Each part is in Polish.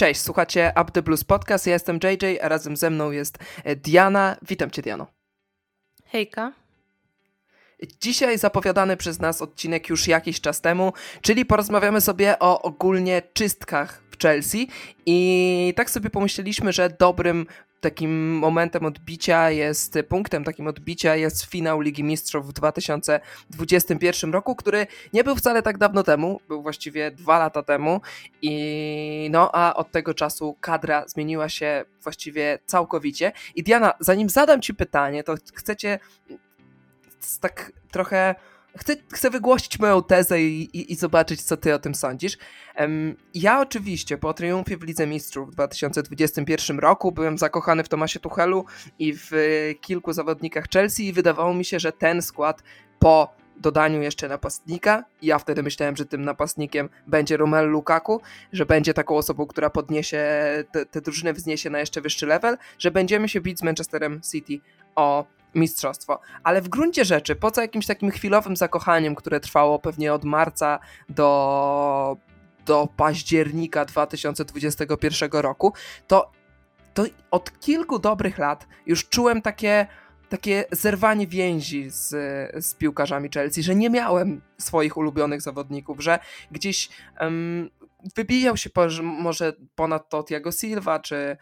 Cześć, słuchacie Up the Blues Podcast. Ja jestem JJ, a razem ze mną jest e, Diana. Witam cię, Diano. Hejka. Dzisiaj zapowiadany przez nas odcinek już jakiś czas temu, czyli porozmawiamy sobie o ogólnie czystkach w Chelsea i tak sobie pomyśleliśmy, że dobrym takim momentem odbicia jest, punktem takim odbicia jest finał Ligi Mistrzów w 2021 roku, który nie był wcale tak dawno temu, był właściwie dwa lata temu i no, a od tego czasu kadra zmieniła się właściwie całkowicie. I Diana, zanim zadam Ci pytanie, to chcecie tak trochę chcę, chcę wygłosić moją tezę i, i, i, zobaczyć, co ty o tym sądzisz. Um, ja oczywiście po triumfie w Lidze Mistrzów w 2021 roku byłem zakochany w Tomasie Tuchelu i w kilku zawodnikach Chelsea i wydawało mi się, że ten skład po dodaniu jeszcze napastnika. Ja wtedy myślałem, że tym napastnikiem będzie Romelu Lukaku, że będzie taką osobą, która podniesie tę drużynę, wzniesie na jeszcze wyższy level, że będziemy się bić z Manchesterem City o mistrzostwo. Ale w gruncie rzeczy, poza jakimś takim chwilowym zakochaniem, które trwało pewnie od marca do, do października 2021 roku, to, to od kilku dobrych lat już czułem takie takie zerwanie więzi z, z piłkarzami Chelsea, że nie miałem swoich ulubionych zawodników, że gdzieś um, wybijał się po, może ponad to Thiago Silva czy,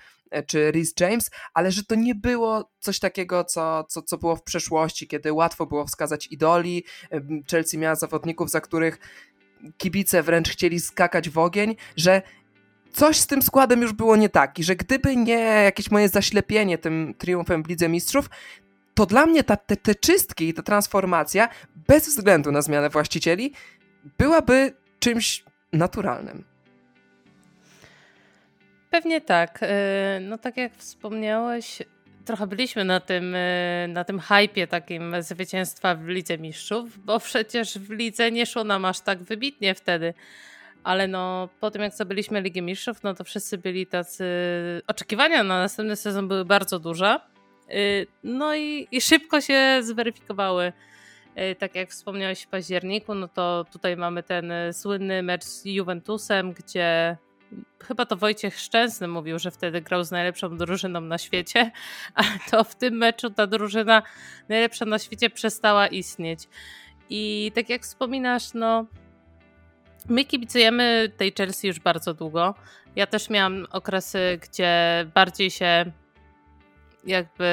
czy Rhys James, ale że to nie było coś takiego, co, co, co było w przeszłości, kiedy łatwo było wskazać idoli. Chelsea miała zawodników, za których kibice wręcz chcieli skakać w ogień, że coś z tym składem już było nie tak i że gdyby nie jakieś moje zaślepienie tym triumfem w Lidze Mistrzów, to dla mnie ta, te, te czystki i ta transformacja, bez względu na zmianę właścicieli, byłaby czymś naturalnym. Pewnie tak. Y, no tak jak wspomniałeś, trochę byliśmy na tym, y, na tym hypie takim zwycięstwa w Lidze Mistrzów, bo przecież w Lidze nie szło nam aż tak wybitnie wtedy. Ale no, po tym jak zdobyliśmy Ligę Mistrzów, no to wszyscy byli tacy... Oczekiwania na następny sezon były bardzo duże. Y, no i, i szybko się zweryfikowały. Tak jak wspomniałeś w październiku, no to tutaj mamy ten słynny mecz z Juventusem, gdzie chyba to Wojciech Szczęsny mówił, że wtedy grał z najlepszą drużyną na świecie, a to w tym meczu ta drużyna najlepsza na świecie przestała istnieć. I tak jak wspominasz, no my kibicujemy tej Chelsea już bardzo długo. Ja też miałam okresy, gdzie bardziej się jakby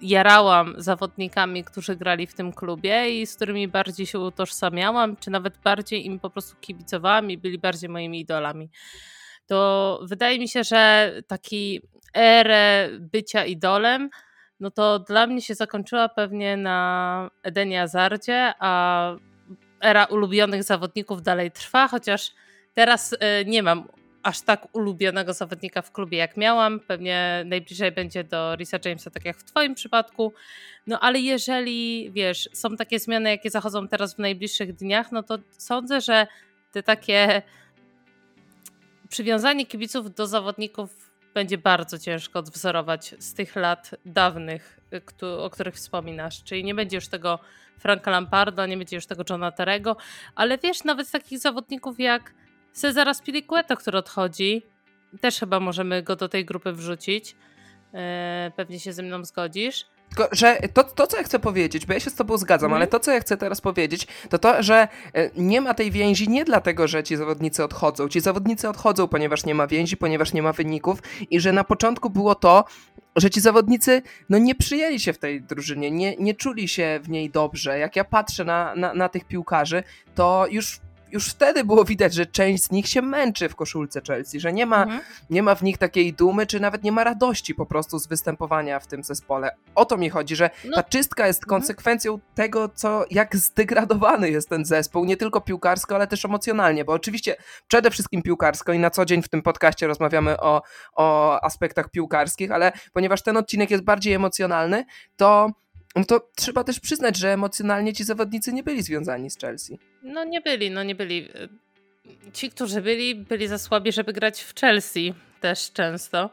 jarałam zawodnikami, którzy grali w tym klubie i z którymi bardziej się utożsamiałam, czy nawet bardziej im po prostu kibicowałam i byli bardziej moimi idolami to wydaje mi się, że taki erę bycia idolem, no to dla mnie się zakończyła pewnie na Edenie Azardzie, a era ulubionych zawodników dalej trwa, chociaż teraz e, nie mam aż tak ulubionego zawodnika w klubie jak miałam. Pewnie najbliżej będzie do Risa Jamesa, tak jak w Twoim przypadku. No ale jeżeli wiesz, są takie zmiany, jakie zachodzą teraz w najbliższych dniach, no to sądzę, że te takie przywiązanie kibiców do zawodników będzie bardzo ciężko odwzorować z tych lat dawnych, y, o których wspominasz. Czyli nie będzie już tego Franka Lamparda, nie będzie już tego Johna Terego, ale wiesz, nawet takich zawodników jak Cezara Spilicueta, który odchodzi, też chyba możemy go do tej grupy wrzucić. E, pewnie się ze mną zgodzisz. Tylko, że to, to, co ja chcę powiedzieć, bo ja się z tobą zgadzam, mm. ale to, co ja chcę teraz powiedzieć, to to, że e, nie ma tej więzi nie dlatego, że ci zawodnicy odchodzą. Ci zawodnicy odchodzą, ponieważ nie ma więzi, ponieważ nie ma wyników i że na początku było to, że ci zawodnicy no, nie przyjęli się w tej drużynie, nie, nie czuli się w niej dobrze. Jak ja patrzę na, na, na tych piłkarzy, to już już wtedy było widać, że część z nich się męczy w koszulce Chelsea, że nie ma, mhm. nie ma w nich takiej dumy, czy nawet nie ma radości po prostu z występowania w tym zespole. O to mi chodzi, że no. ta czystka jest mhm. konsekwencją tego, co, jak zdegradowany jest ten zespół, nie tylko piłkarsko, ale też emocjonalnie, bo oczywiście przede wszystkim piłkarsko i na co dzień w tym podcaście rozmawiamy o, o aspektach piłkarskich, ale ponieważ ten odcinek jest bardziej emocjonalny, to no to trzeba też przyznać, że emocjonalnie ci zawodnicy nie byli związani z Chelsea. No nie byli, no nie byli. Ci, którzy byli, byli za słabi, żeby grać w Chelsea też często.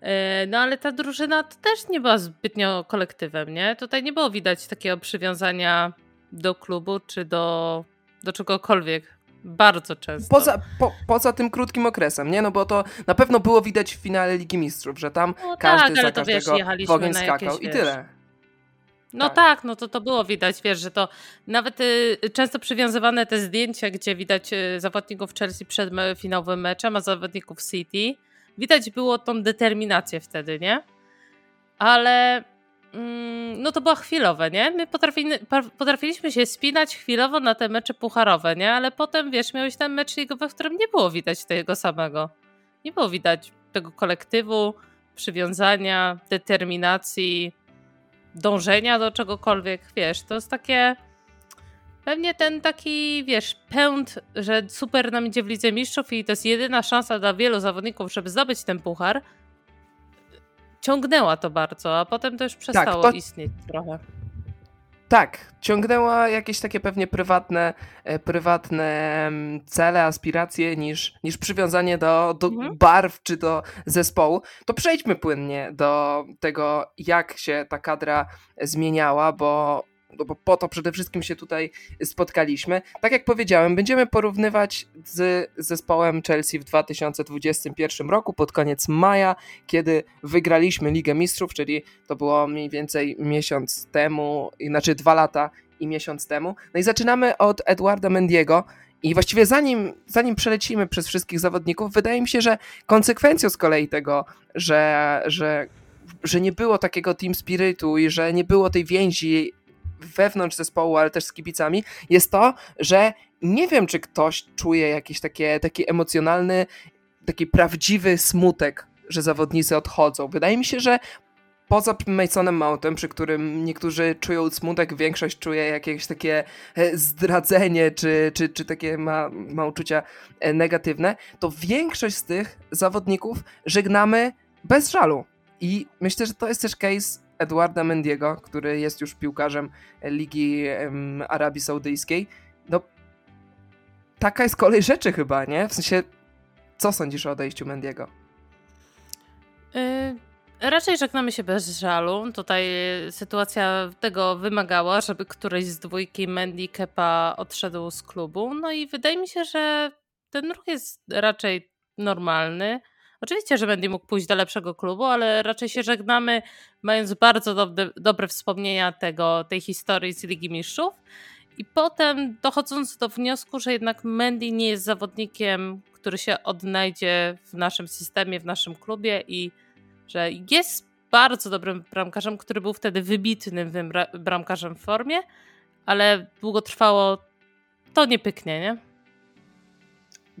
E, no ale ta drużyna to też nie była zbytnio kolektywem, nie? Tutaj nie było widać takiego przywiązania do klubu czy do, do czegokolwiek Bardzo często. Poza, po, poza tym krótkim okresem, nie? No bo to na pewno było widać w finale Ligi Mistrzów, że tam no każdy tak, za każdego wiesz, w ogień skakał jakieś, i tyle. No tak. tak. no to to było widać, wiesz, że to nawet y, często przywiązywane te zdjęcia, gdzie widać y, zawodników Chelsea przed me, finałowym meczem, a zawodników City, widać było tą determinację wtedy, nie? Ale mm, no to było chwilowe, nie? My potrafili, potrafiliśmy się spinać chwilowo na te mecze pucharowe, nie? Ale potem, wiesz, miałeś ten mecz ligowy, w którym nie było widać tego samego. Nie było widać tego kolektywu, przywiązania, determinacji, dążenia do czegokolwiek, wiesz, to jest takie pewnie ten taki, wiesz, pęd, że super nam idzie w Lidze Mistrzów i to jest jedyna szansa dla wielu zawodników, żeby zdobyć ten puchar, ciągnęła to bardzo, a potem to już przestało tak, istnieć trochę. Tak, ciągnęła jakieś takie pewnie prywatne, e, prywatne cele, aspiracje niż, niż przywiązanie do, do mhm. barw czy do zespołu. To przejdźmy płynnie do tego, jak się ta kadra zmieniała, bo no bo po to przede wszystkim się tutaj spotkaliśmy. Tak jak powiedziałem, będziemy porównywać z zespołem Chelsea w 2021 roku, pod koniec maja, kiedy wygraliśmy Ligę Mistrzów, czyli to było mniej więcej miesiąc temu, znaczy dwa lata i miesiąc temu. No i zaczynamy od Eduarda Mendiego. I właściwie zanim, zanim przelecimy przez wszystkich zawodników, wydaje mi się, że konsekwencją z kolei tego, że, że, że nie było takiego team spiritu i że nie było tej więzi wewnątrz zespołu, ale też z kibicami, jest to, że nie wiem, czy ktoś czuje jakiś takie, taki emocjonalny, taki prawdziwy smutek, że zawodnicy odchodzą. Wydaje mi się, że poza Masonem Mountem, przy którym niektórzy czują smutek, większość czuje jakieś takie e, zdradzenie, czy, czy, czy takie ma, ma uczucia e, negatywne, to większość z tych zawodników żegnamy bez żalu. I myślę, że to jest też case Eduarda Mendiego, który jest już piłkarzem Ligi Arabii Saudyjskiej. No, taka jest kolej rzeczy chyba, nie? W sensie, co sądzisz o odejściu Mendiego? Yy, raczej żegnamy się bez żalu. Tutaj sytuacja tego wymagała, żeby któryś z dwójki Mendy Kepa odszedł z klubu. No i wydaje mi się, że ten ruch jest raczej normalny. Oczywiście, że będzie mógł pójść do lepszego klubu, ale raczej się żegnamy, mając bardzo dobre, dobre wspomnienia tego, tej historii z Ligi Mistrzów. I potem dochodząc do wniosku, że jednak Mendy nie jest zawodnikiem, który się odnajdzie w naszym systemie, w naszym klubie i że jest bardzo dobrym bramkarzem, który był wtedy wybitnym bramkarzem w formie, ale długo trwało, to nie pyknie, nie?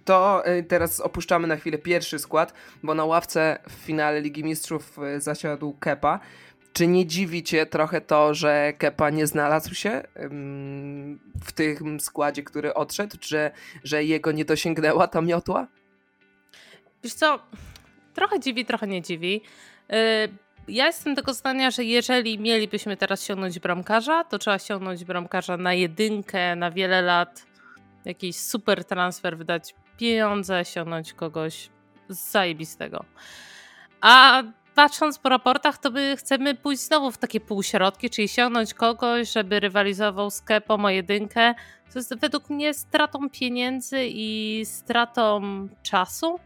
To y, teraz opuszczamy na chwilę pierwszy skład, bo na ławce w finale Ligi Mistrzów y, zasiadł Kepa. Czy nie dziwi cię trochę to, że Kepa nie znalazł się w tym składzie, który odszedł, że, że jego nie dosięgnęła ta miotła? Wiesz co, trochę dziwi, trochę nie dziwi. Y, ja jestem tego zdania, że jeżeli mielibyśmy teraz ściągnąć bramkarza, to trzeba ściągnąć bramkarza na jedynkę, na wiele lat, jakiś super transfer, wydać pieniądze, osiągnąć kogoś zajebistego. A patrząc po raportach, to my chcemy pójść znowu w takie półśrodki, czyli osiągnąć kogoś, żeby rywalizował z Kepą o jedynkę. To jest według mnie stratą pieniędzy i stratą czasu.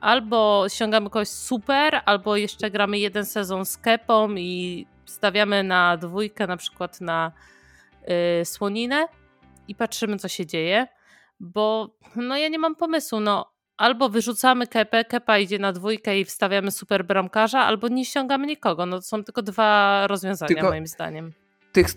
Albo ściągamy kogoś super, albo jeszcze gramy jeden sezon z Kepą i stawiamy na dwójkę, na przykład na yy, słoninę i patrzymy, co się dzieje bo no ja nie mam pomysłu, no albo wyrzucamy Kepę, Kepa idzie na dwójkę i wstawiamy super bramkarza, albo nie ściągamy nikogo. No to są tylko dwa rozwiązania tylko moim zdaniem. Tych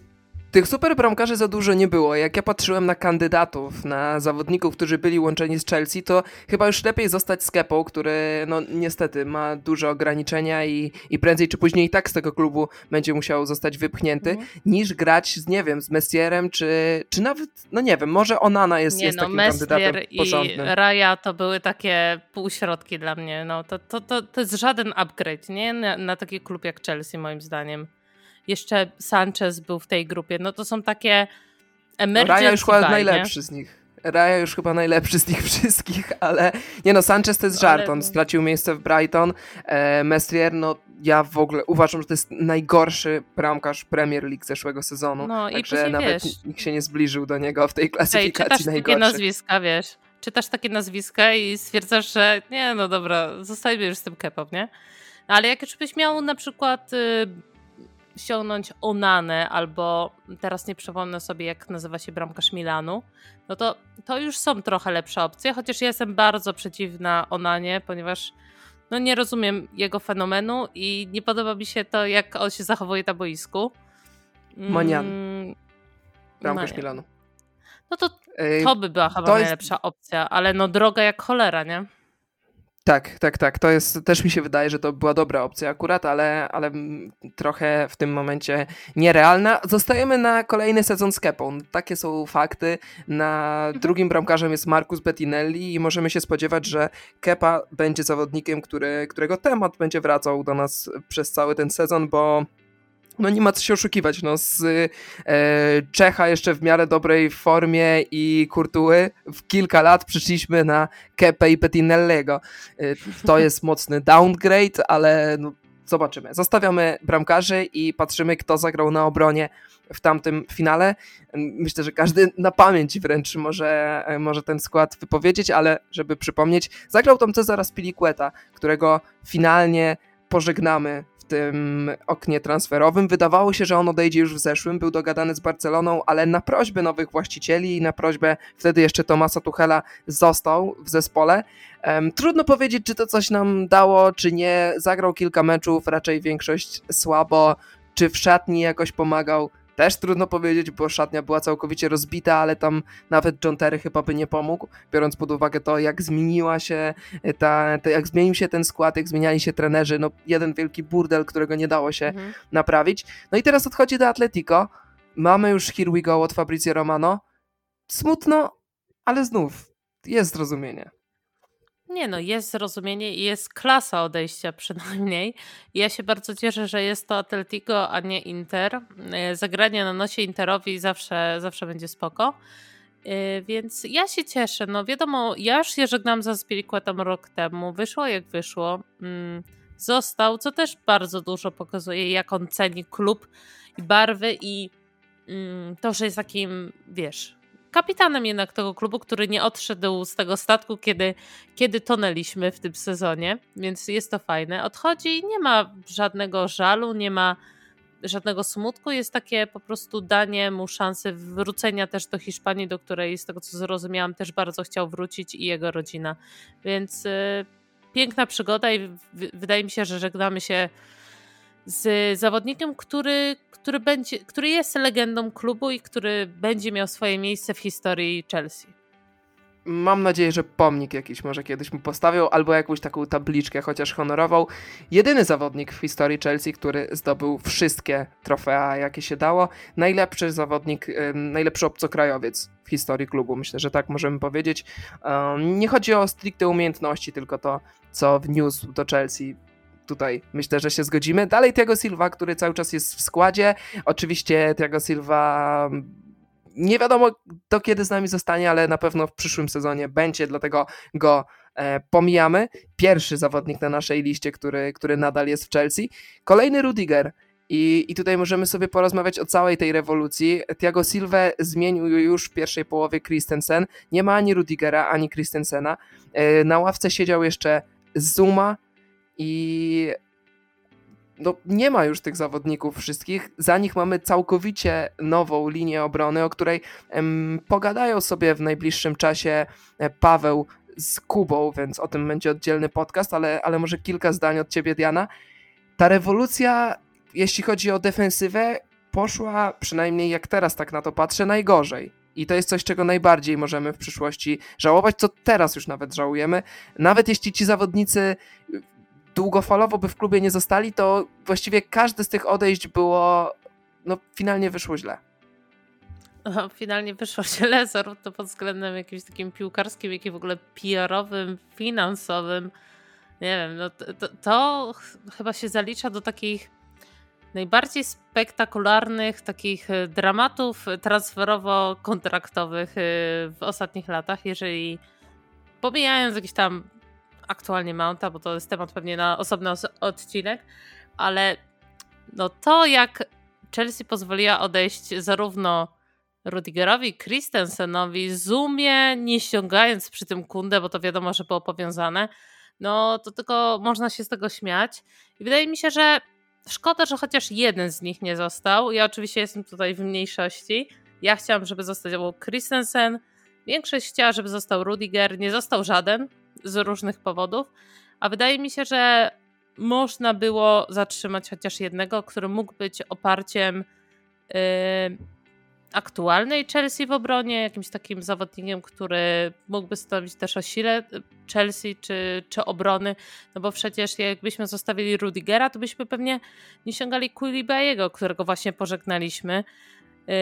tych super bramkarzy za dużo nie było. Jak ja patrzyłem na kandydatów, na zawodników, którzy byli łączeni z Chelsea, to chyba już lepiej zostać z Kepą, który no niestety ma duże ograniczenia i, i prędzej czy później i tak z tego klubu będzie musiał zostać wypchnięty, mhm. niż grać z, nie wiem, z Messierem, czy, czy nawet, no nie wiem, może Onana jest, nie, jest no, takim Messier kandydatem porządnym. i Raja to były takie półśrodki dla mnie. No, to, to, to, to jest żaden upgrade, nie? Na, na taki klub jak Chelsea, moim zdaniem jeszcze Sanchez był w tej grupie. No to są takie emergency Raja już chyba najlepszy z nich. Raja już chyba najlepszy z nich wszystkich, ale nie no, Sanchez to jest żart, on stracił miejsce w Brighton, e, Messier no ja w ogóle uważam, że to jest najgorszy bramkarz Premier League zeszłego sezonu. No Także i nawet wiesz, nikt się nie zbliżył do niego w tej klasyfikacji Ej, najgorszy. takie nazwiska, wiesz, czytasz takie nazwiska i stwierdzasz, że nie, no dobra, zostajmy już z tym kepop, nie? Ale jak już byś miał na przykład y, ściągnąć Onanę albo teraz nie przypomnę sobie jak nazywa się bramkarz Milanu, no to to już są trochę lepsze opcje, chociaż ja jestem bardzo przeciwna Onanie, ponieważ no nie rozumiem jego fenomenu i nie podoba mi się to, jak on się zachowuje na boisku. Manian. Mm, bramkarz no Milanu. No to to by była chyba najlepsza jest... opcja, ale no droga jak cholera, nie? Tak, tak, tak. To jest, też mi się wydaje, że to była dobra opcja akurat, ale, ale trochę w tym momencie nierealna. Zostajemy na kolejny sezon z Kepą. Takie są fakty. Na mhm. drugim bramkarzem jest Marcus Bettinelli i możemy się spodziewać, że Kepa będzie zawodnikiem, który, którego temat będzie wracał do nas przez cały ten sezon, bo no nie ma co się oszukiwać, no z e, Czecha jeszcze w miarę dobrej formie i Kurtuły w kilka lat przyszliśmy na Kepe i Petinellego. E, to jest mocny downgrade, ale no, zobaczymy. Zostawiamy bramkarzy i patrzymy, kto zagrał na obronie w tamtym finale. Myślę, że każdy na pamięć wręcz może, może ten skład wypowiedzieć, ale żeby przypomnieć, zagrał tam Cezara Spiliqueta, którego finalnie pożegnamy tym oknie transferowym. Wydawało się, że on odejdzie już w zeszłym, był dogadany z Barceloną, ale na prośbę nowych właścicieli i na prośbę wtedy jeszcze Tomasa Tuchela został w zespole. Trudno powiedzieć, czy to coś nam dało, czy nie. Zagrał kilka meczów, raczej większość słabo. Czy w szatni jakoś pomagał? Też trudno powiedzieć, bo szatnia była całkowicie rozbita, ale tam nawet John Terry chyba by nie pomógł, biorąc pod uwagę to, jak zmieniła się ta, ta jak zmienił się ten skład, jak zmieniali się trenerzy, no jeden wielki burdel, którego nie dało się mhm. naprawić. No i teraz odchodzi do Atletico. Mamy już Here We Go od Fabrizio Romano. Smutno, ale znów jest zrozumienie. Nie no, jest zrozumienie i jest klasa odejścia przynajmniej. Ja się bardzo cieszę, że jest to Atletico, a nie Inter. E, zagranie na nosie Interowi zawsze, zawsze będzie spoko. E, więc ja się cieszę. No wiadomo, ja już się żegnam za Spiriquetem rok temu. Wyszło jak wyszło. Mm, został, co też bardzo dużo pokazuje, jak on ceni klub i barwy i mm, to, że jest takim, wiesz, kapitanem jednak tego klubu, który nie odszedł z tego statku, kiedy, kiedy tonęliśmy w tym sezonie, więc jest to fajne. Odchodzi, nie ma żadnego żalu, nie ma żadnego smutku, jest takie po prostu danie mu szansy wrócenia też do Hiszpanii, do której z tego co zrozumiałam też bardzo chciał wrócić i jego rodzina. Więc y, piękna przygoda i wydaje mi się, że żegnamy się z zawodnikiem, który, który, będzie, który jest legendą klubu i który będzie miał swoje miejsce w historii Chelsea. Mam nadzieję, że pomnik jakiś może kiedyś mu postawią, albo jakąś taką tabliczkę chociaż honorował. Jedyny zawodnik w historii Chelsea, który zdobył wszystkie trofea, jakie się dało. Najlepszy zawodnik, najlepszy obcokrajowiec w historii klubu. Myślę, że tak możemy powiedzieć. Nie chodzi o stricte umiejętności, tylko to, co wniósł do Chelsea tutaj myślę, że się zgodzimy. Dalej Tiago Silva, który cały czas jest w składzie. Oczywiście Tiago Silva mm, nie wiadomo do kiedy z nami zostanie, ale na pewno w przyszłym sezonie będzie, dlatego go e, pomijamy. Pierwszy zawodnik na naszej liście, który, który nadal jest w Chelsea. Kolejny Rudiger. I, I tutaj możemy sobie porozmawiać o całej tej rewolucji. Tiago Silva zmienił już w pierwszej połowie Christensen. Nie ma ani Rudigera, ani Christensena. E, na ławce siedział jeszcze Zuma, i no, nie ma już tych zawodników wszystkich. Za nich mamy całkowicie nową linię obrony, o której em, pogadają sobie w najbliższym czasie e, Paweł z Kubą, więc o tym będzie oddzielny podcast, ale, ale może kilka zdań od ciebie, Diana. Ta rewolucja, jeśli chodzi o defensywę, poszła przynajmniej jak teraz tak na to patrzę, najgorzej. I to jest coś, czego najbardziej możemy w przyszłości żałować, co teraz już nawet żałujemy. Nawet jeśli ci zawodnicy długofalowo by w klubie nie zostali, to właściwie każde z tych odejść było, no finalnie wyszło źle. No, finalnie wyszło źle, zarówno pod względem jakimś takim piłkarskim, jak i w ogóle PR-owym, finansowym. Nie wiem, no to, to, to chyba się zalicza do takich najbardziej spektakularnych takich e, dramatów transferowo-kontraktowych e, w ostatnich latach, jeżeli pomijając jakieś tam aktualnie Mounta, bo to jest temat pewnie na osobny odcinek. ale no to jak Chelsea pozwoliła odejść zarówno Rudigerowi, Christensenowi, Zoomie, nie ściągając przy tym kundę, bo to wiadomo, że było powiązane, no to tylko można się z tego śmiać. I wydaje mi się, że szkoda, że chociaż jeden z nich nie został. Ja oczywiście jestem tutaj w mniejszości. Ja chciałam, żeby został Christensen. Większość chciała, żeby został Rudiger. Nie został żaden z różnych powodów. A wydaje mi się, że można było zatrzymać chociaż jednego, który mógł być oparciem yy, aktualnej Chelsea w obronie, jakimś takim zawodnikiem, który mógłby stanowić też o sile Chelsea czy, czy obrony, no bo przecież jakbyśmy zostawili Rudigera, to byśmy pewnie nie ściągali Koulibaly'ego, którego właśnie pożegnaliśmy, yy,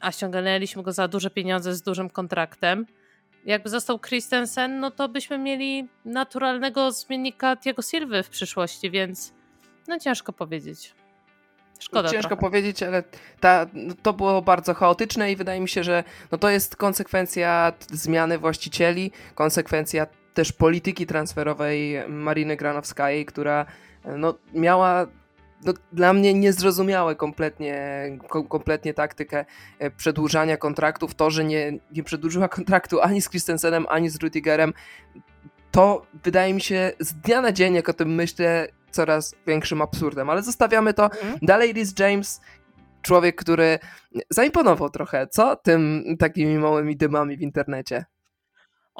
a ściągnęliśmy go za duże pieniądze z dużym kontraktem. Jakby został Christensen, no to byśmy mieli naturalnego zmiennika Tiago Silva w przyszłości, więc no ciężko powiedzieć. Szkoda Ciężko trochę. powiedzieć, ale ta, no to było bardzo chaotyczne i wydaje mi się, że no to jest konsekwencja zmiany właścicieli, konsekwencja też polityki transferowej Mariny Granowskiej, która no, miała no, dla mnie niezrozumiałe kompletnie, kom, kompletnie taktykę e, przedłużania kontraktów. To, że nie, nie przedłużyła kontraktu ani z Christensenem, ani z Rudigerem, to wydaje mi się z dnia na dzień, jak o tym myślę, coraz większym absurdem. Ale zostawiamy to. Mhm. Dalej Rhys James, człowiek, który zaimponował trochę, co? Tym takimi małymi dymami w internecie.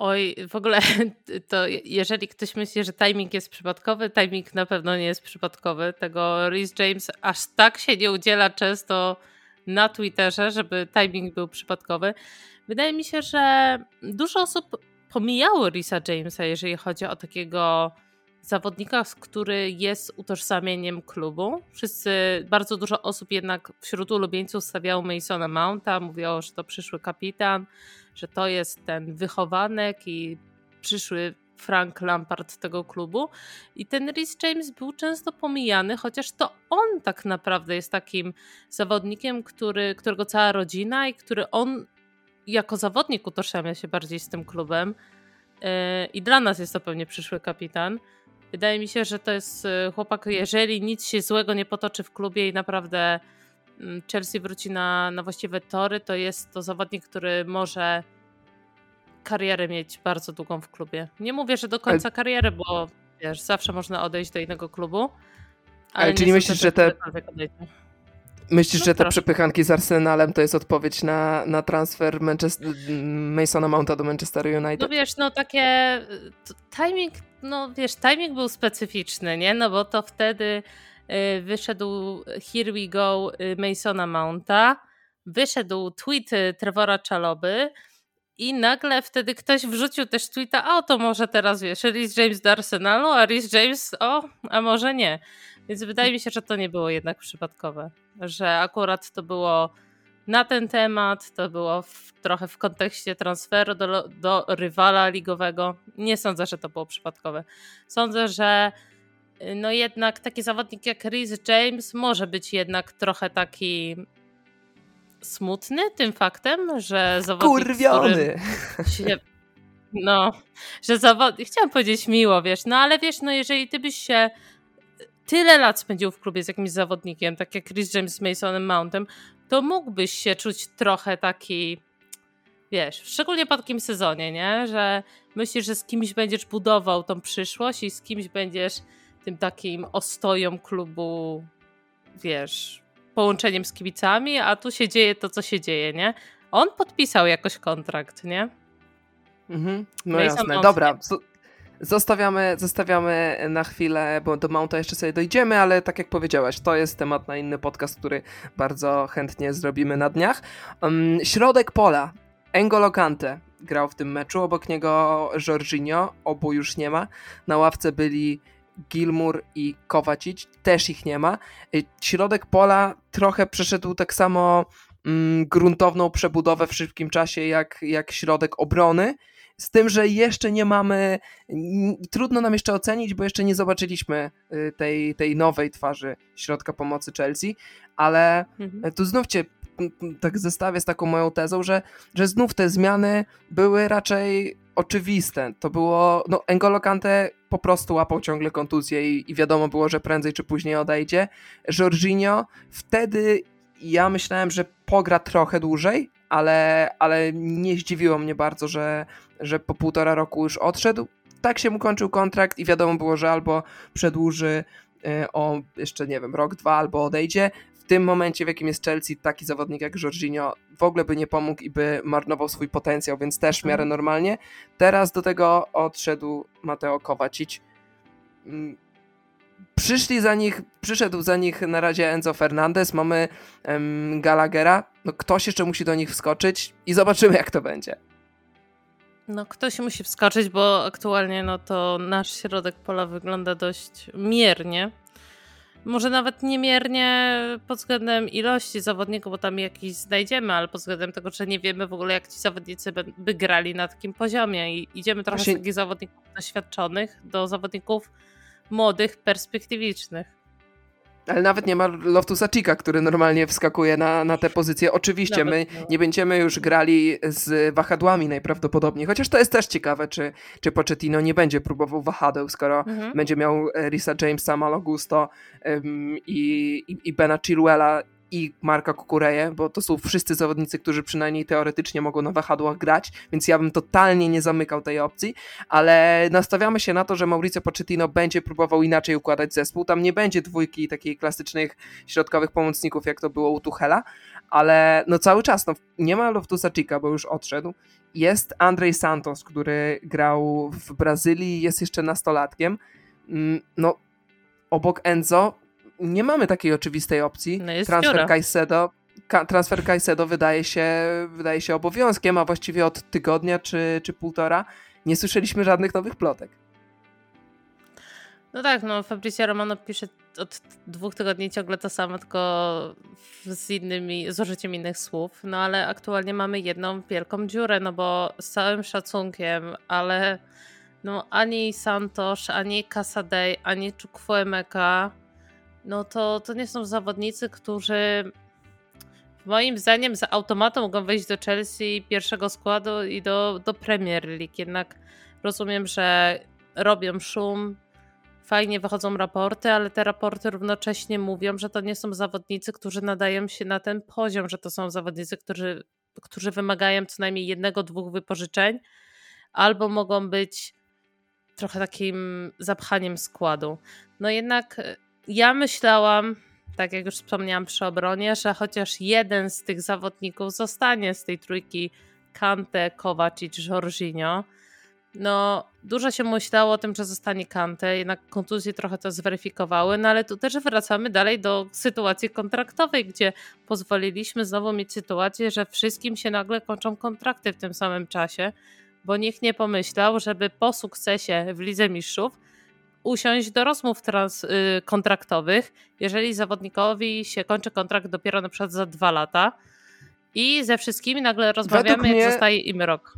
Oj, w ogóle to jeżeli ktoś myśli, że timing jest przypadkowy, timing na pewno nie jest przypadkowy. Tego Rhys James aż tak się nie udziela często na Twitterze, żeby timing był przypadkowy. Wydaje mi się, że dużo osób pomijało Risa Jamesa, jeżeli chodzi o takiego zawodnika, który jest utożsamieniem klubu. Wszyscy, bardzo dużo osób jednak wśród ulubieńców stawiało Masona Mounta, mówiło, że to przyszły kapitan, że to jest ten wychowanek i przyszły Frank Lampard tego klubu. I ten Rhys James był często pomijany, chociaż to on tak naprawdę jest takim zawodnikiem, który, którego cała rodzina i który on jako zawodnik utożsamia się bardziej z tym klubem. Yy, I dla nas jest to pewnie przyszły kapitan. Wydaje mi się, że to jest y, chłopak, jeżeli nic się złego nie potoczy w klubie i naprawdę mm, Chelsea wróci na, na właściwe tory, to jest to zawodnik, który może karierę mieć bardzo długą w klubie. Nie mówię, że do końca ale... kariery, bo wiesz, zawsze można odejść do innego klubu. Ale, ale czy nie myślisz, że te. Myślisz, no że te troszkę. przepychanki z Arsenalem to jest odpowiedź na, na transfer Manchester, Masona Mounta do Manchester United? No wiesz, no takie timing, no wiesz, timing był specyficzny, nie? No bo to wtedy y, wyszedł Here We Go y, Masona Mounta, wyszedł tweet y, Trevora Czaloby i nagle wtedy ktoś wrzucił też tweeta, a to może teraz wiesz, Rhys James do Arsenalu, a Rhys James, o, a może nie. Więc wydaje mi się, że to nie było jednak przypadkowe, że akurat to było na ten temat, to było w, trochę w kontekście transferu do, do rywala ligowego. Nie sądzę, że to było przypadkowe. Sądzę, że y, no jednak taki zawodnik jak Rhys James może być jednak trochę taki smutny tym faktem, że zawodnik Kurwiony! Się, no, że zawodnik, chciałam powiedzieć miło, wiesz, no ale wiesz, no jeżeli ty byś się tyle lat spędził w klubie z jakimś zawodnikiem, tak jak Chris James z Masonem Mountem, to mógłbyś się czuć trochę taki, wiesz, szczególnie po takim sezonie, nie? Że myślisz, że z kimś będziesz budował tą przyszłość i z kimś będziesz tym takim ostoją klubu, wiesz, połączeniem z kibicami, a tu się dzieje to, co się dzieje, nie? On podpisał jakoś kontrakt, nie? Mhm, no Mason jasne. Dobra, Zostawiamy, zostawiamy na chwilę, bo do Mounta jeszcze sobie dojdziemy, ale tak jak powiedziałaś, to jest temat na inny podcast, który bardzo chętnie zrobimy na dniach. Um, środek pola. Engolo Kante grał w tym meczu, obok niego Jorginho, obu już nie ma. Na ławce byli Gilmour i Kowacic, też ich nie ma. Y, środek pola trochę przeszedł tak samo mm, gruntowną przebudowę w szybkim czasie jak, jak środek obrony z tym, że jeszcze nie mamy, trudno nam jeszcze ocenić, bo jeszcze nie zobaczyliśmy y, tej, tej nowej twarzy środka pomocy Chelsea, ale mhm. tu znów cię tak zestawię z taką moją tezą, że, że znów te zmiany były raczej oczywiste. To było, no N'Golo Kante po prostu łapał ciągle kontuzję i, i wiadomo było, że prędzej czy później odejdzie. Jorginho wtedy ja myślałem, że pogra trochę dłużej, ale, ale nie zdziwiło mnie bardzo, że, że po półtora roku już odszedł. Tak się mu kończył kontrakt i wiadomo było, że albo przedłuży y, o jeszcze, nie wiem, rok, dwa, albo odejdzie. W tym momencie, w jakim jest Chelsea, taki zawodnik jak Jorginho w ogóle by nie pomógł i by marnował swój potencjał, więc też w miarę mhm. normalnie. Teraz do tego odszedł Mateo Kovacic. Przyszli za nich, przyszedł za nich na razie Enzo Fernandez, mamy um, Gallaghera, no ktoś jeszcze musi do nich wskoczyć i zobaczymy jak to będzie. No ktoś musi wskoczyć, bo aktualnie no to nasz środek pola wygląda dość miernie. Może nawet niemiernie pod względem ilości zawodników, bo tam jakiś znajdziemy, ale pod względem tego, że nie wiemy w ogóle, jak ci zawodnicy by, by grali na takim poziomie. I idziemy trochę Właśnie... z takich zawodników doświadczonych do zawodników młodych, perspektywicznych. Ale nawet nie ma Loftusa Chica, który normalnie wskakuje na, na te pozycje. Oczywiście my nie będziemy już grali z wahadłami najprawdopodobniej, chociaż to jest też ciekawe, czy, czy Pochettino nie będzie próbował wahadeł, skoro mhm. będzie miał Risa Jamesa, Malo Gusto um, i, i, i Bena Chilwella i Marka Kukureje, bo to są wszyscy zawodnicy, którzy przynajmniej teoretycznie mogą na wahadłach grać, więc ja bym totalnie nie zamykał tej opcji, ale nastawiamy się na to, że Mauricio Pochettino będzie próbował inaczej układać zespół. Tam nie będzie dwójki takich klasycznych środkowych pomocników, jak to było u Tuchela, ale no cały czas no, nie ma Loftusa Chica, bo już odszedł. Jest Andrzej Santos, który grał w Brazylii, jest jeszcze nastolatkiem. Mm, no, obok Enzo nie mamy takiej oczywistej opcji. No transfer Caicedo, transfer Caicedo wydaje się, wydaje się obowiązkiem, a właściwie od tygodnia czy, czy półtora nie słyszeliśmy żadnych nowych plotek. No tak, no Fabrizio Romano pisze od dwóch tygodni ciągle to samo, tylko z innymi, z użyciem innych słów, no ale aktualnie mamy jedną wielką dziurę, no bo z całym szacunkiem, ale no ani Santos, ani Casadei, ani Chukwuemeka no to, to nie są zawodnicy, którzy moim zdaniem z automatu mogą wejść do Chelsea pierwszego składu i do, do Premier League. Jednak rozumiem, że robią szum, fajnie wychodzą raporty, ale te raporty równocześnie mówią, że to nie są zawodnicy, którzy nadają się na ten poziom, że to są zawodnicy, którzy, którzy wymagają co najmniej jednego, dwóch wypożyczeń, albo mogą być trochę takim zapchaniem składu. No jednak ja myślałam, tak jak już wspomniałam przy obronie, że chociaż jeden z tych zawodników zostanie z tej trójki Kante, Kovacic, Jorginho. No, dużo się myślało o tym, że zostanie Kante, jednak kontuzje trochę to zweryfikowały, no ale tu też wracamy dalej do sytuacji kontraktowej, gdzie pozwoliliśmy znowu mieć sytuację, że wszystkim się nagle kończą kontrakty w tym samym czasie, bo nikt nie pomyślał, żeby po sukcesie w Lidze Mistrzów usiąść do rozmów trans, y, kontraktowych, jeżeli zawodnikowi się kończy kontrakt dopiero na przykład za dwa lata i ze wszystkimi nagle rozmawiamy, jak zostaje im rok.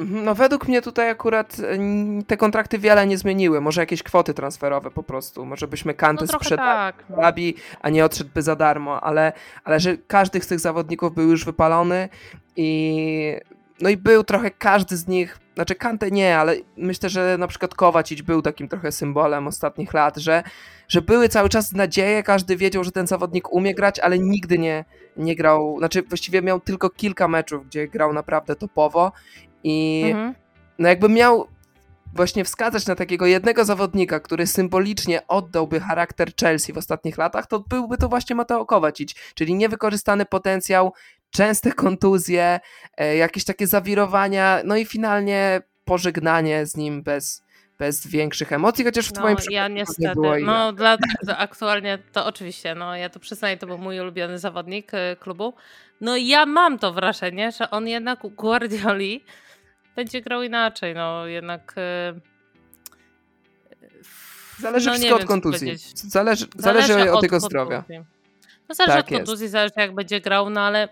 Mhm, no według mnie tutaj akurat y, te kontrakty wiele nie zmieniły. Może jakieś kwoty transferowe po prostu. Może byśmy Kantę no sprzedali tak, no. a nie odszedłby za darmo, ale, ale że każdy z tych zawodników był już wypalony i no i był trochę każdy z nich, znaczy Kante nie, ale myślę, że na przykład Kowacic był takim trochę symbolem ostatnich lat, że, że były cały czas nadzieje, każdy wiedział, że ten zawodnik umie grać, ale nigdy nie, nie grał, znaczy właściwie miał tylko kilka meczów, gdzie grał naprawdę topowo i mhm. no jakby miał właśnie wskazać na takiego jednego zawodnika, który symbolicznie oddałby charakter Chelsea w ostatnich latach, to byłby to właśnie Mateo Kovacic, czyli niewykorzystany potencjał, częste kontuzje, e, jakieś takie zawirowania, no i finalnie pożegnanie z nim bez, bez większych emocji, chociaż w no, twoim przypadku ja niestety, nie było No, dla, aktualnie to oczywiście, no ja to przyznaję, to był mój ulubiony zawodnik e, klubu. No ja mam to wrażenie, że on jednak u Guardioli będzie grał inaczej, no jednak... E, zależy no, wszystko od kontuzji. Zależy, zależy, zależy od, jego zdrowia. No zależy tak od kontuzji, jest. zależy jak będzie grał, no ale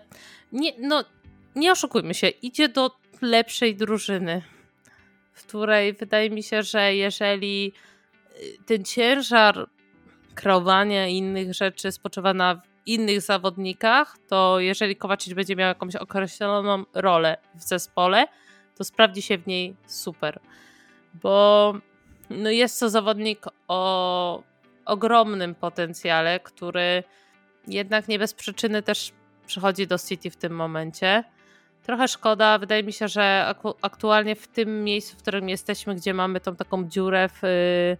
nie, no, nie oszukujmy się, idzie do lepszej drużyny, w której wydaje mi się, że jeżeli y, ten ciężar kreowania innych rzeczy spoczywa na innych zawodnikach, to jeżeli Kowacic będzie miał jakąś określoną rolę w zespole, to sprawdzi się w niej super. Bo no jest to zawodnik o ogromnym potencjale, który jednak nie bez przyczyny też przychodzi do City w tym momencie. Trochę szkoda, wydaje mi się, że aktualnie w tym miejscu, w którym jesteśmy, gdzie mamy tą taką dziurę w y,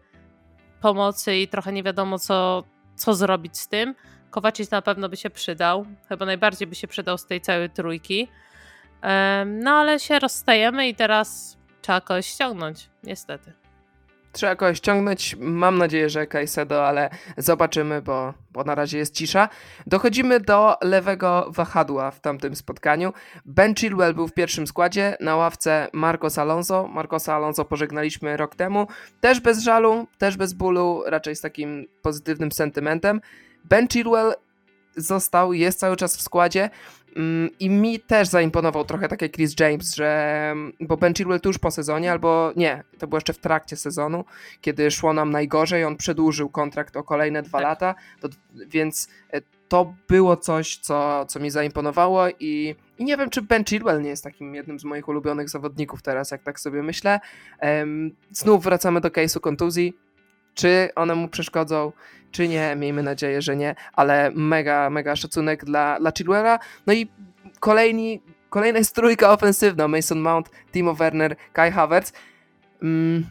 pomocy i trochę nie wiadomo, co, co zrobić z tym. Kowacic na pewno by się przydał, chyba najbardziej by się przydał z tej całej trójki. No ale się rozstajemy i teraz trzeba kogoś ściągnąć, niestety. Trzeba kogoś ściągnąć. Mam nadzieję, że Kajsedo, ale zobaczymy, bo, bo na razie jest cisza. Dochodzimy do lewego wahadła w tamtym spotkaniu. Ben Chilwell był w pierwszym składzie, na ławce Marcos Alonso. Marcosa Alonso pożegnaliśmy rok temu. Też bez żalu, też bez bólu, raczej z takim pozytywnym sentymentem. Ben Chilwell został, jest cały czas w składzie. Mm, I mi też zaimponował trochę tak jak Chris James, że bo Ben Chilwell tuż po sezonie, albo nie, to było jeszcze w trakcie sezonu, kiedy szło nam najgorzej, on przedłużył kontrakt o kolejne dwa tak. lata, to, więc e, to było coś, co, co mi zaimponowało i, i nie wiem, czy Ben Chilwell nie jest takim jednym z moich ulubionych zawodników teraz, jak tak sobie myślę. Um, znów wracamy do case'u kontuzji. Czy one mu przeszkodzą? czy nie. Miejmy nadzieję, że nie, ale mega, mega szacunek dla, dla Chilwella. No i kolejni, kolejna jest trójka ofensywna. Mason Mount, Timo Werner, Kai Havertz. Mm,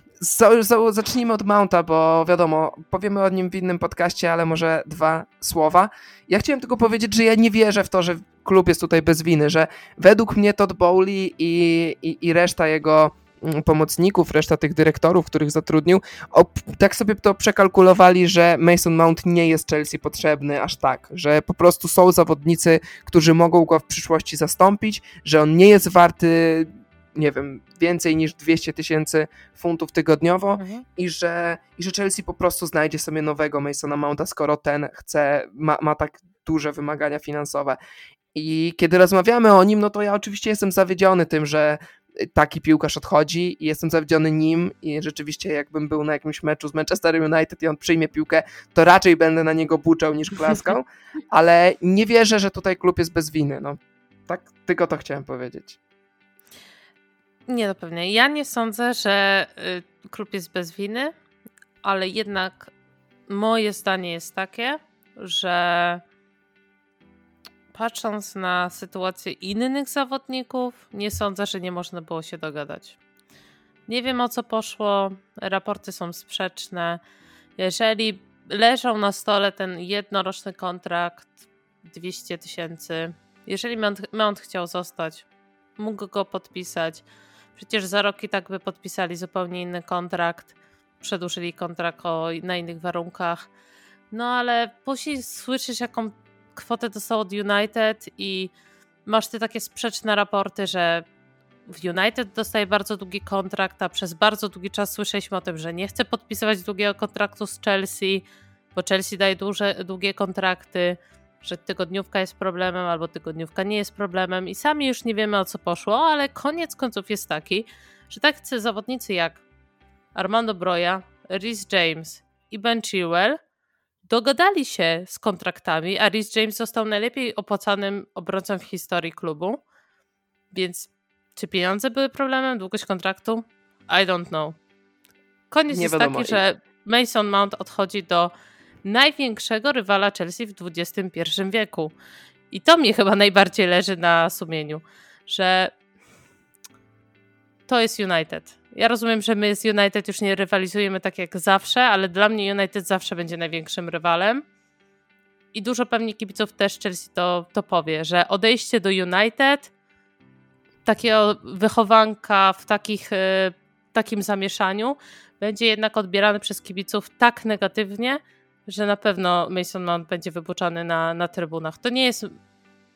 zacznijmy od Mounta, bo wiadomo, powiemy o nim w innym podcaście, ale może dwa słowa. Ja chciałem tylko powiedzieć, że ja nie wierzę w to, że klub jest tutaj bez winy, że według mnie Todd Bowley i, i, i reszta jego pomocników, reszta tych dyrektorów, których zatrudnił, tak sobie to przekalkulowali, że Mason Mount nie jest Chelsea potrzebny aż tak, że po prostu są zawodnicy, którzy mogą go w przyszłości zastąpić, że on nie jest warty nie wiem, więcej niż 200 tysięcy funtów tygodniowo mhm. i, że, i że Chelsea po prostu znajdzie sobie nowego Masona Mounta, skoro ten chce, ma, ma tak duże wymagania finansowe. I kiedy rozmawiamy o nim, no to ja oczywiście jestem zawiedziony tym, że taki piłkarz odchodzi i jestem zawiedziony nim i rzeczywiście jakbym był na jakimś meczu z Manchester United i on przyjmie piłkę, to raczej będę na niego buczał niż klaskał, ale nie wierzę, że tutaj klub jest bez winy. No, tak tylko to chciałem powiedzieć. Nie, no pewnie. Ja nie sądzę, że y, klub jest bez winy, ale jednak moje zdanie jest takie, że patrząc na sytuację innych zawodników, nie sądzę, że nie można było się dogadać. Nie wiem o co poszło, raporty są sprzeczne. Jeżeli leżał na stole ten jednoroczny kontrakt 200 tysięcy, jeżeli Mount, chciał zostać, mógł go podpisać. Przecież za rok i tak by podpisali zupełnie inny kontrakt, przedłużyli kontrakt o, na innych warunkach. No ale później słyszysz, jaką kwotę dostał od United i masz te takie sprzeczne raporty, że w United dostaje bardzo długi kontrakt, a przez bardzo długi czas słyszeliśmy o tym, że nie chce podpisywać długiego kontraktu z Chelsea, bo Chelsea daje duże, długie kontrakty, że tygodniówka jest problemem albo tygodniówka nie jest problemem i sami już nie wiemy o co poszło, ale koniec końców jest taki, że tacy zawodnicy jak Armando Broja, Rhys James i Ben Chilwell dogadali się z kontraktami, a Rhys James został najlepiej opłacanym obrońcą w historii klubu. Więc czy pieniądze były problemem, długość kontraktu? I don't know. Koniec Nie jest wiadomo. taki, że Mason Mount odchodzi do największego rywala Chelsea w XXI wieku. I to mi chyba najbardziej leży na sumieniu, że to jest United. Ja rozumiem, że my z United już nie rywalizujemy tak jak zawsze, ale dla mnie United zawsze będzie największym rywalem. I dużo pewnie kibiców też Chelsea to, to powie, że odejście do United, takiego wychowanka w takich, e, takim zamieszaniu, będzie jednak odbierany przez kibiców tak negatywnie, że na pewno Mason Mount będzie wybuczany na, na trybunach. To nie jest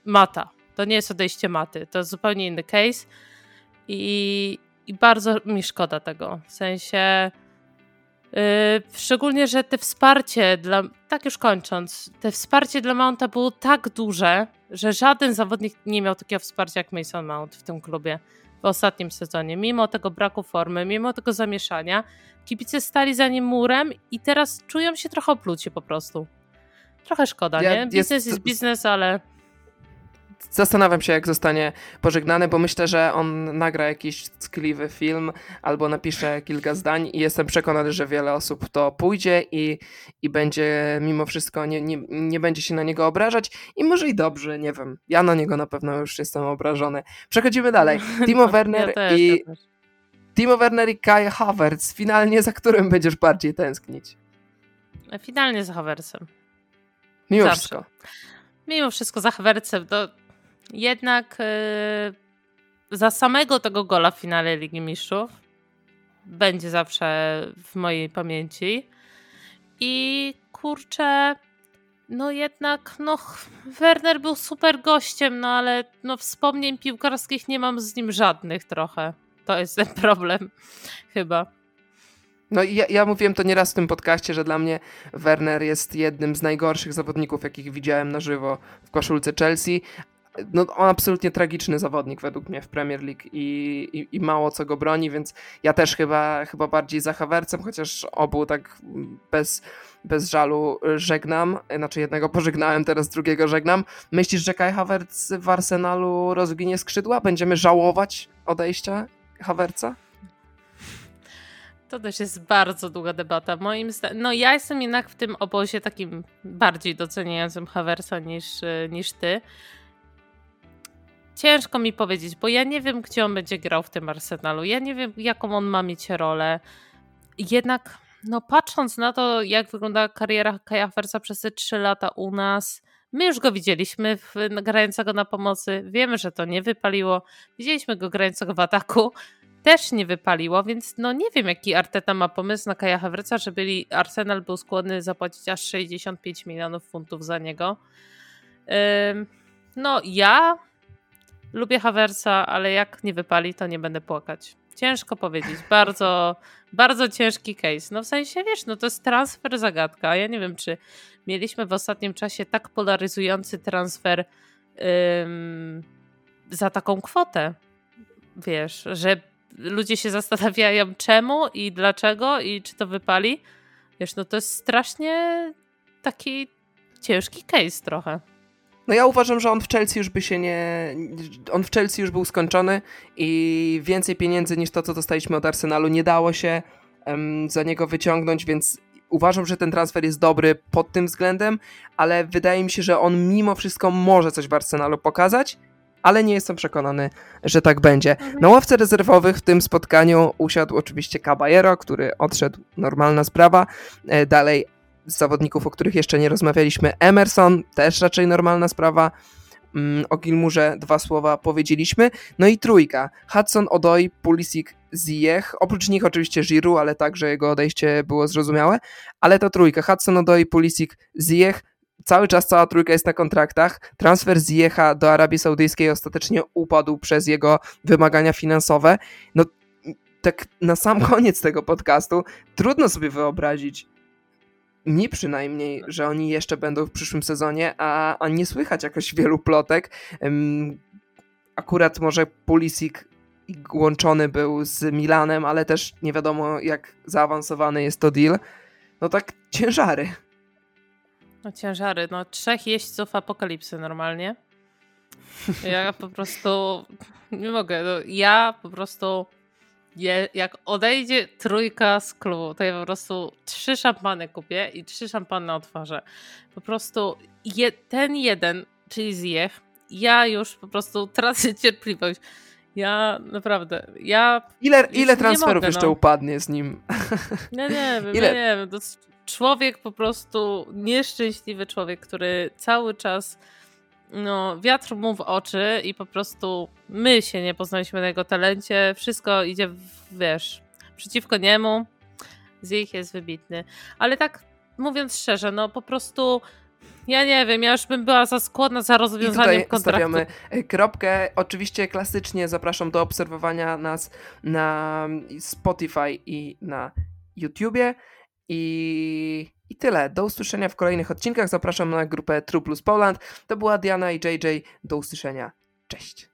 mata, to nie jest odejście maty, to jest zupełnie inny case. I, i bardzo mi szkoda tego. W sensie. Yy, szczególnie, że te wsparcie dla. Tak już kończąc, te wsparcie dla Mounta było tak duże, że żaden zawodnik nie miał takiego wsparcia jak Mason Mount w tym klubie w ostatnim sezonie. Mimo tego braku formy, mimo tego zamieszania, kibice stali za nim murem i teraz czują się trochę opluci po prostu. Trochę szkoda, ja, nie? Biznes jest, jest biznes, ale Zastanawiam się, jak zostanie pożegnany, bo myślę, że on nagra jakiś ckliwy film albo napisze kilka zdań i jestem przekonany, że wiele osób to pójdzie i, i będzie mimo wszystko, nie, nie, nie będzie się na niego obrażać i może i dobrze, nie wiem. Ja na niego na pewno już jestem obrażony. Przechodzimy dalej. Timo Werner ja też, i... Ja Timo Werner i Kai Havertz. Finalnie za którym będziesz bardziej tęsknić? Finalnie za Havertzem. Mimo Zawsze. wszystko. Mimo wszystko za Havertzem. To jednak yy, za samego tego gola w finale Ligi Mistrzów będzie zawsze w mojej pamięci. I kurczę, no jednak, no Werner był super gościem, no ale no wspomnień piłkarskich nie mam z nim żadnych trochę. To jest ten problem, chyba. No ja, ja mówiłem to nieraz w tym podcaście, że dla mnie Werner jest jednym z najgorszych zawodników, jakich widziałem na żywo w koszulce Chelsea, no, on absolutnie tragiczny zawodnik według mnie w Premier League i, i, i, mało co go broni, więc ja też chyba, chyba bardziej za Hawercem, chociaż obu tak bez, bez żalu żegnam. Znaczy jednego pożegnałem, teraz drugiego żegnam. Myślisz, że Kai Havertz w Arsenalu rozwinie skrzydła? Będziemy żałować odejścia Hawerca? To też jest bardzo długa debata. Moim zdaniem, no ja jestem jednak w tym obozie takim bardziej doceniającym Haversa niż, niż ty. Ciężko mi powiedzieć, bo ja nie wiem, gdzie on będzie grał w tym Arsenalu. Ja nie wiem, jaką on ma mieć rolę. Jednak, no patrząc na to, jak wygląda kariera Kaja Haversa przez te trzy lata u nas, my już go widzieliśmy w, grającego na pomocy. Wiemy, że to nie wypaliło. Widzieliśmy go grającego w ataku też nie wypaliło, więc no nie wiem, jaki Arteta ma pomysł na Kaja Havertza, żeby Arsenal był skłonny zapłacić aż 65 milionów funtów za niego. No ja lubię Havertza, ale jak nie wypali, to nie będę płakać. Ciężko powiedzieć. Bardzo, bardzo ciężki case. No w sensie, wiesz, no to jest transfer zagadka. Ja nie wiem, czy mieliśmy w ostatnim czasie tak polaryzujący transfer za taką kwotę. Wiesz, że ludzie się zastanawiają czemu i dlaczego i czy to wypali. Wiesz, no to jest strasznie taki ciężki case trochę. No ja uważam, że on w Chelsea już by się nie... On w Chelsea już był skończony i więcej pieniędzy niż to, co dostaliśmy od Arsenalu nie dało się um, za niego wyciągnąć, więc uważam, że ten transfer jest dobry pod tym względem, ale wydaje mi się, że on mimo wszystko może coś w Arsenalu pokazać ale nie jestem przekonany, że tak będzie. Na ławce rezerwowych w tym spotkaniu usiadł oczywiście Caballero, który odszedł, normalna sprawa. E, dalej z zawodników, o których jeszcze nie rozmawialiśmy, Emerson, też raczej normalna sprawa. Mm, o Gilmurze dwa słowa powiedzieliśmy. No i trójka. Hudson, Odoi, Pulisic, Ziyech. Oprócz nich oczywiście Giroud, ale także jego odejście było zrozumiałe. Ale to trójka. Hudson, Odoi, Pulisic, Ziyech cały czas cała trójka jest na kontraktach. Transfer z Jecha do Arabii Saudyjskiej ostatecznie upadł przez jego wymagania finansowe. No, tak na sam koniec tego podcastu trudno sobie wyobrazić, mi przynajmniej, że oni jeszcze będą w przyszłym sezonie, a, a nie słychać jakoś wielu plotek. Akurat może Pulisic łączony był z Milanem, ale też nie wiadomo jak zaawansowany jest to deal. No tak ciężary. No ciężary, no trzech jeźdźców apokalipsy normalnie. Ja po prostu nie mogę. No, ja po prostu je, jak odejdzie trójka z klubu, to ja po prostu trzy szampany kupię i trzy szampany otworzę. Po prostu je, ten jeden, czyli Zjech, ja już po prostu tracę cierpliwość. Ja naprawdę, ja. Ile, ile transferów mogę, jeszcze no. upadnie z nim? Nie, nie wiem, ile? nie wiem człowiek po prostu, nieszczęśliwy człowiek, który cały czas no, wiatr mu w oczy i po prostu my się nie poznaliśmy na jego talencie, wszystko idzie, wiesz, przeciwko niemu. Z ich jest wybitny. Ale tak mówiąc szczerze, no po prostu ja nie wiem, ja już bym była za skłonna za rozwiązaniem I tutaj kontraktu. stawiamy e, kropkę. Oczywiście klasycznie zapraszam do obserwowania nas na Spotify i na YouTubie. I, I tyle. Do usłyszenia w kolejnych odcinkach. Zapraszam na grupę True Plus Poland. To była Diana i JJ. Do usłyszenia. Cześć.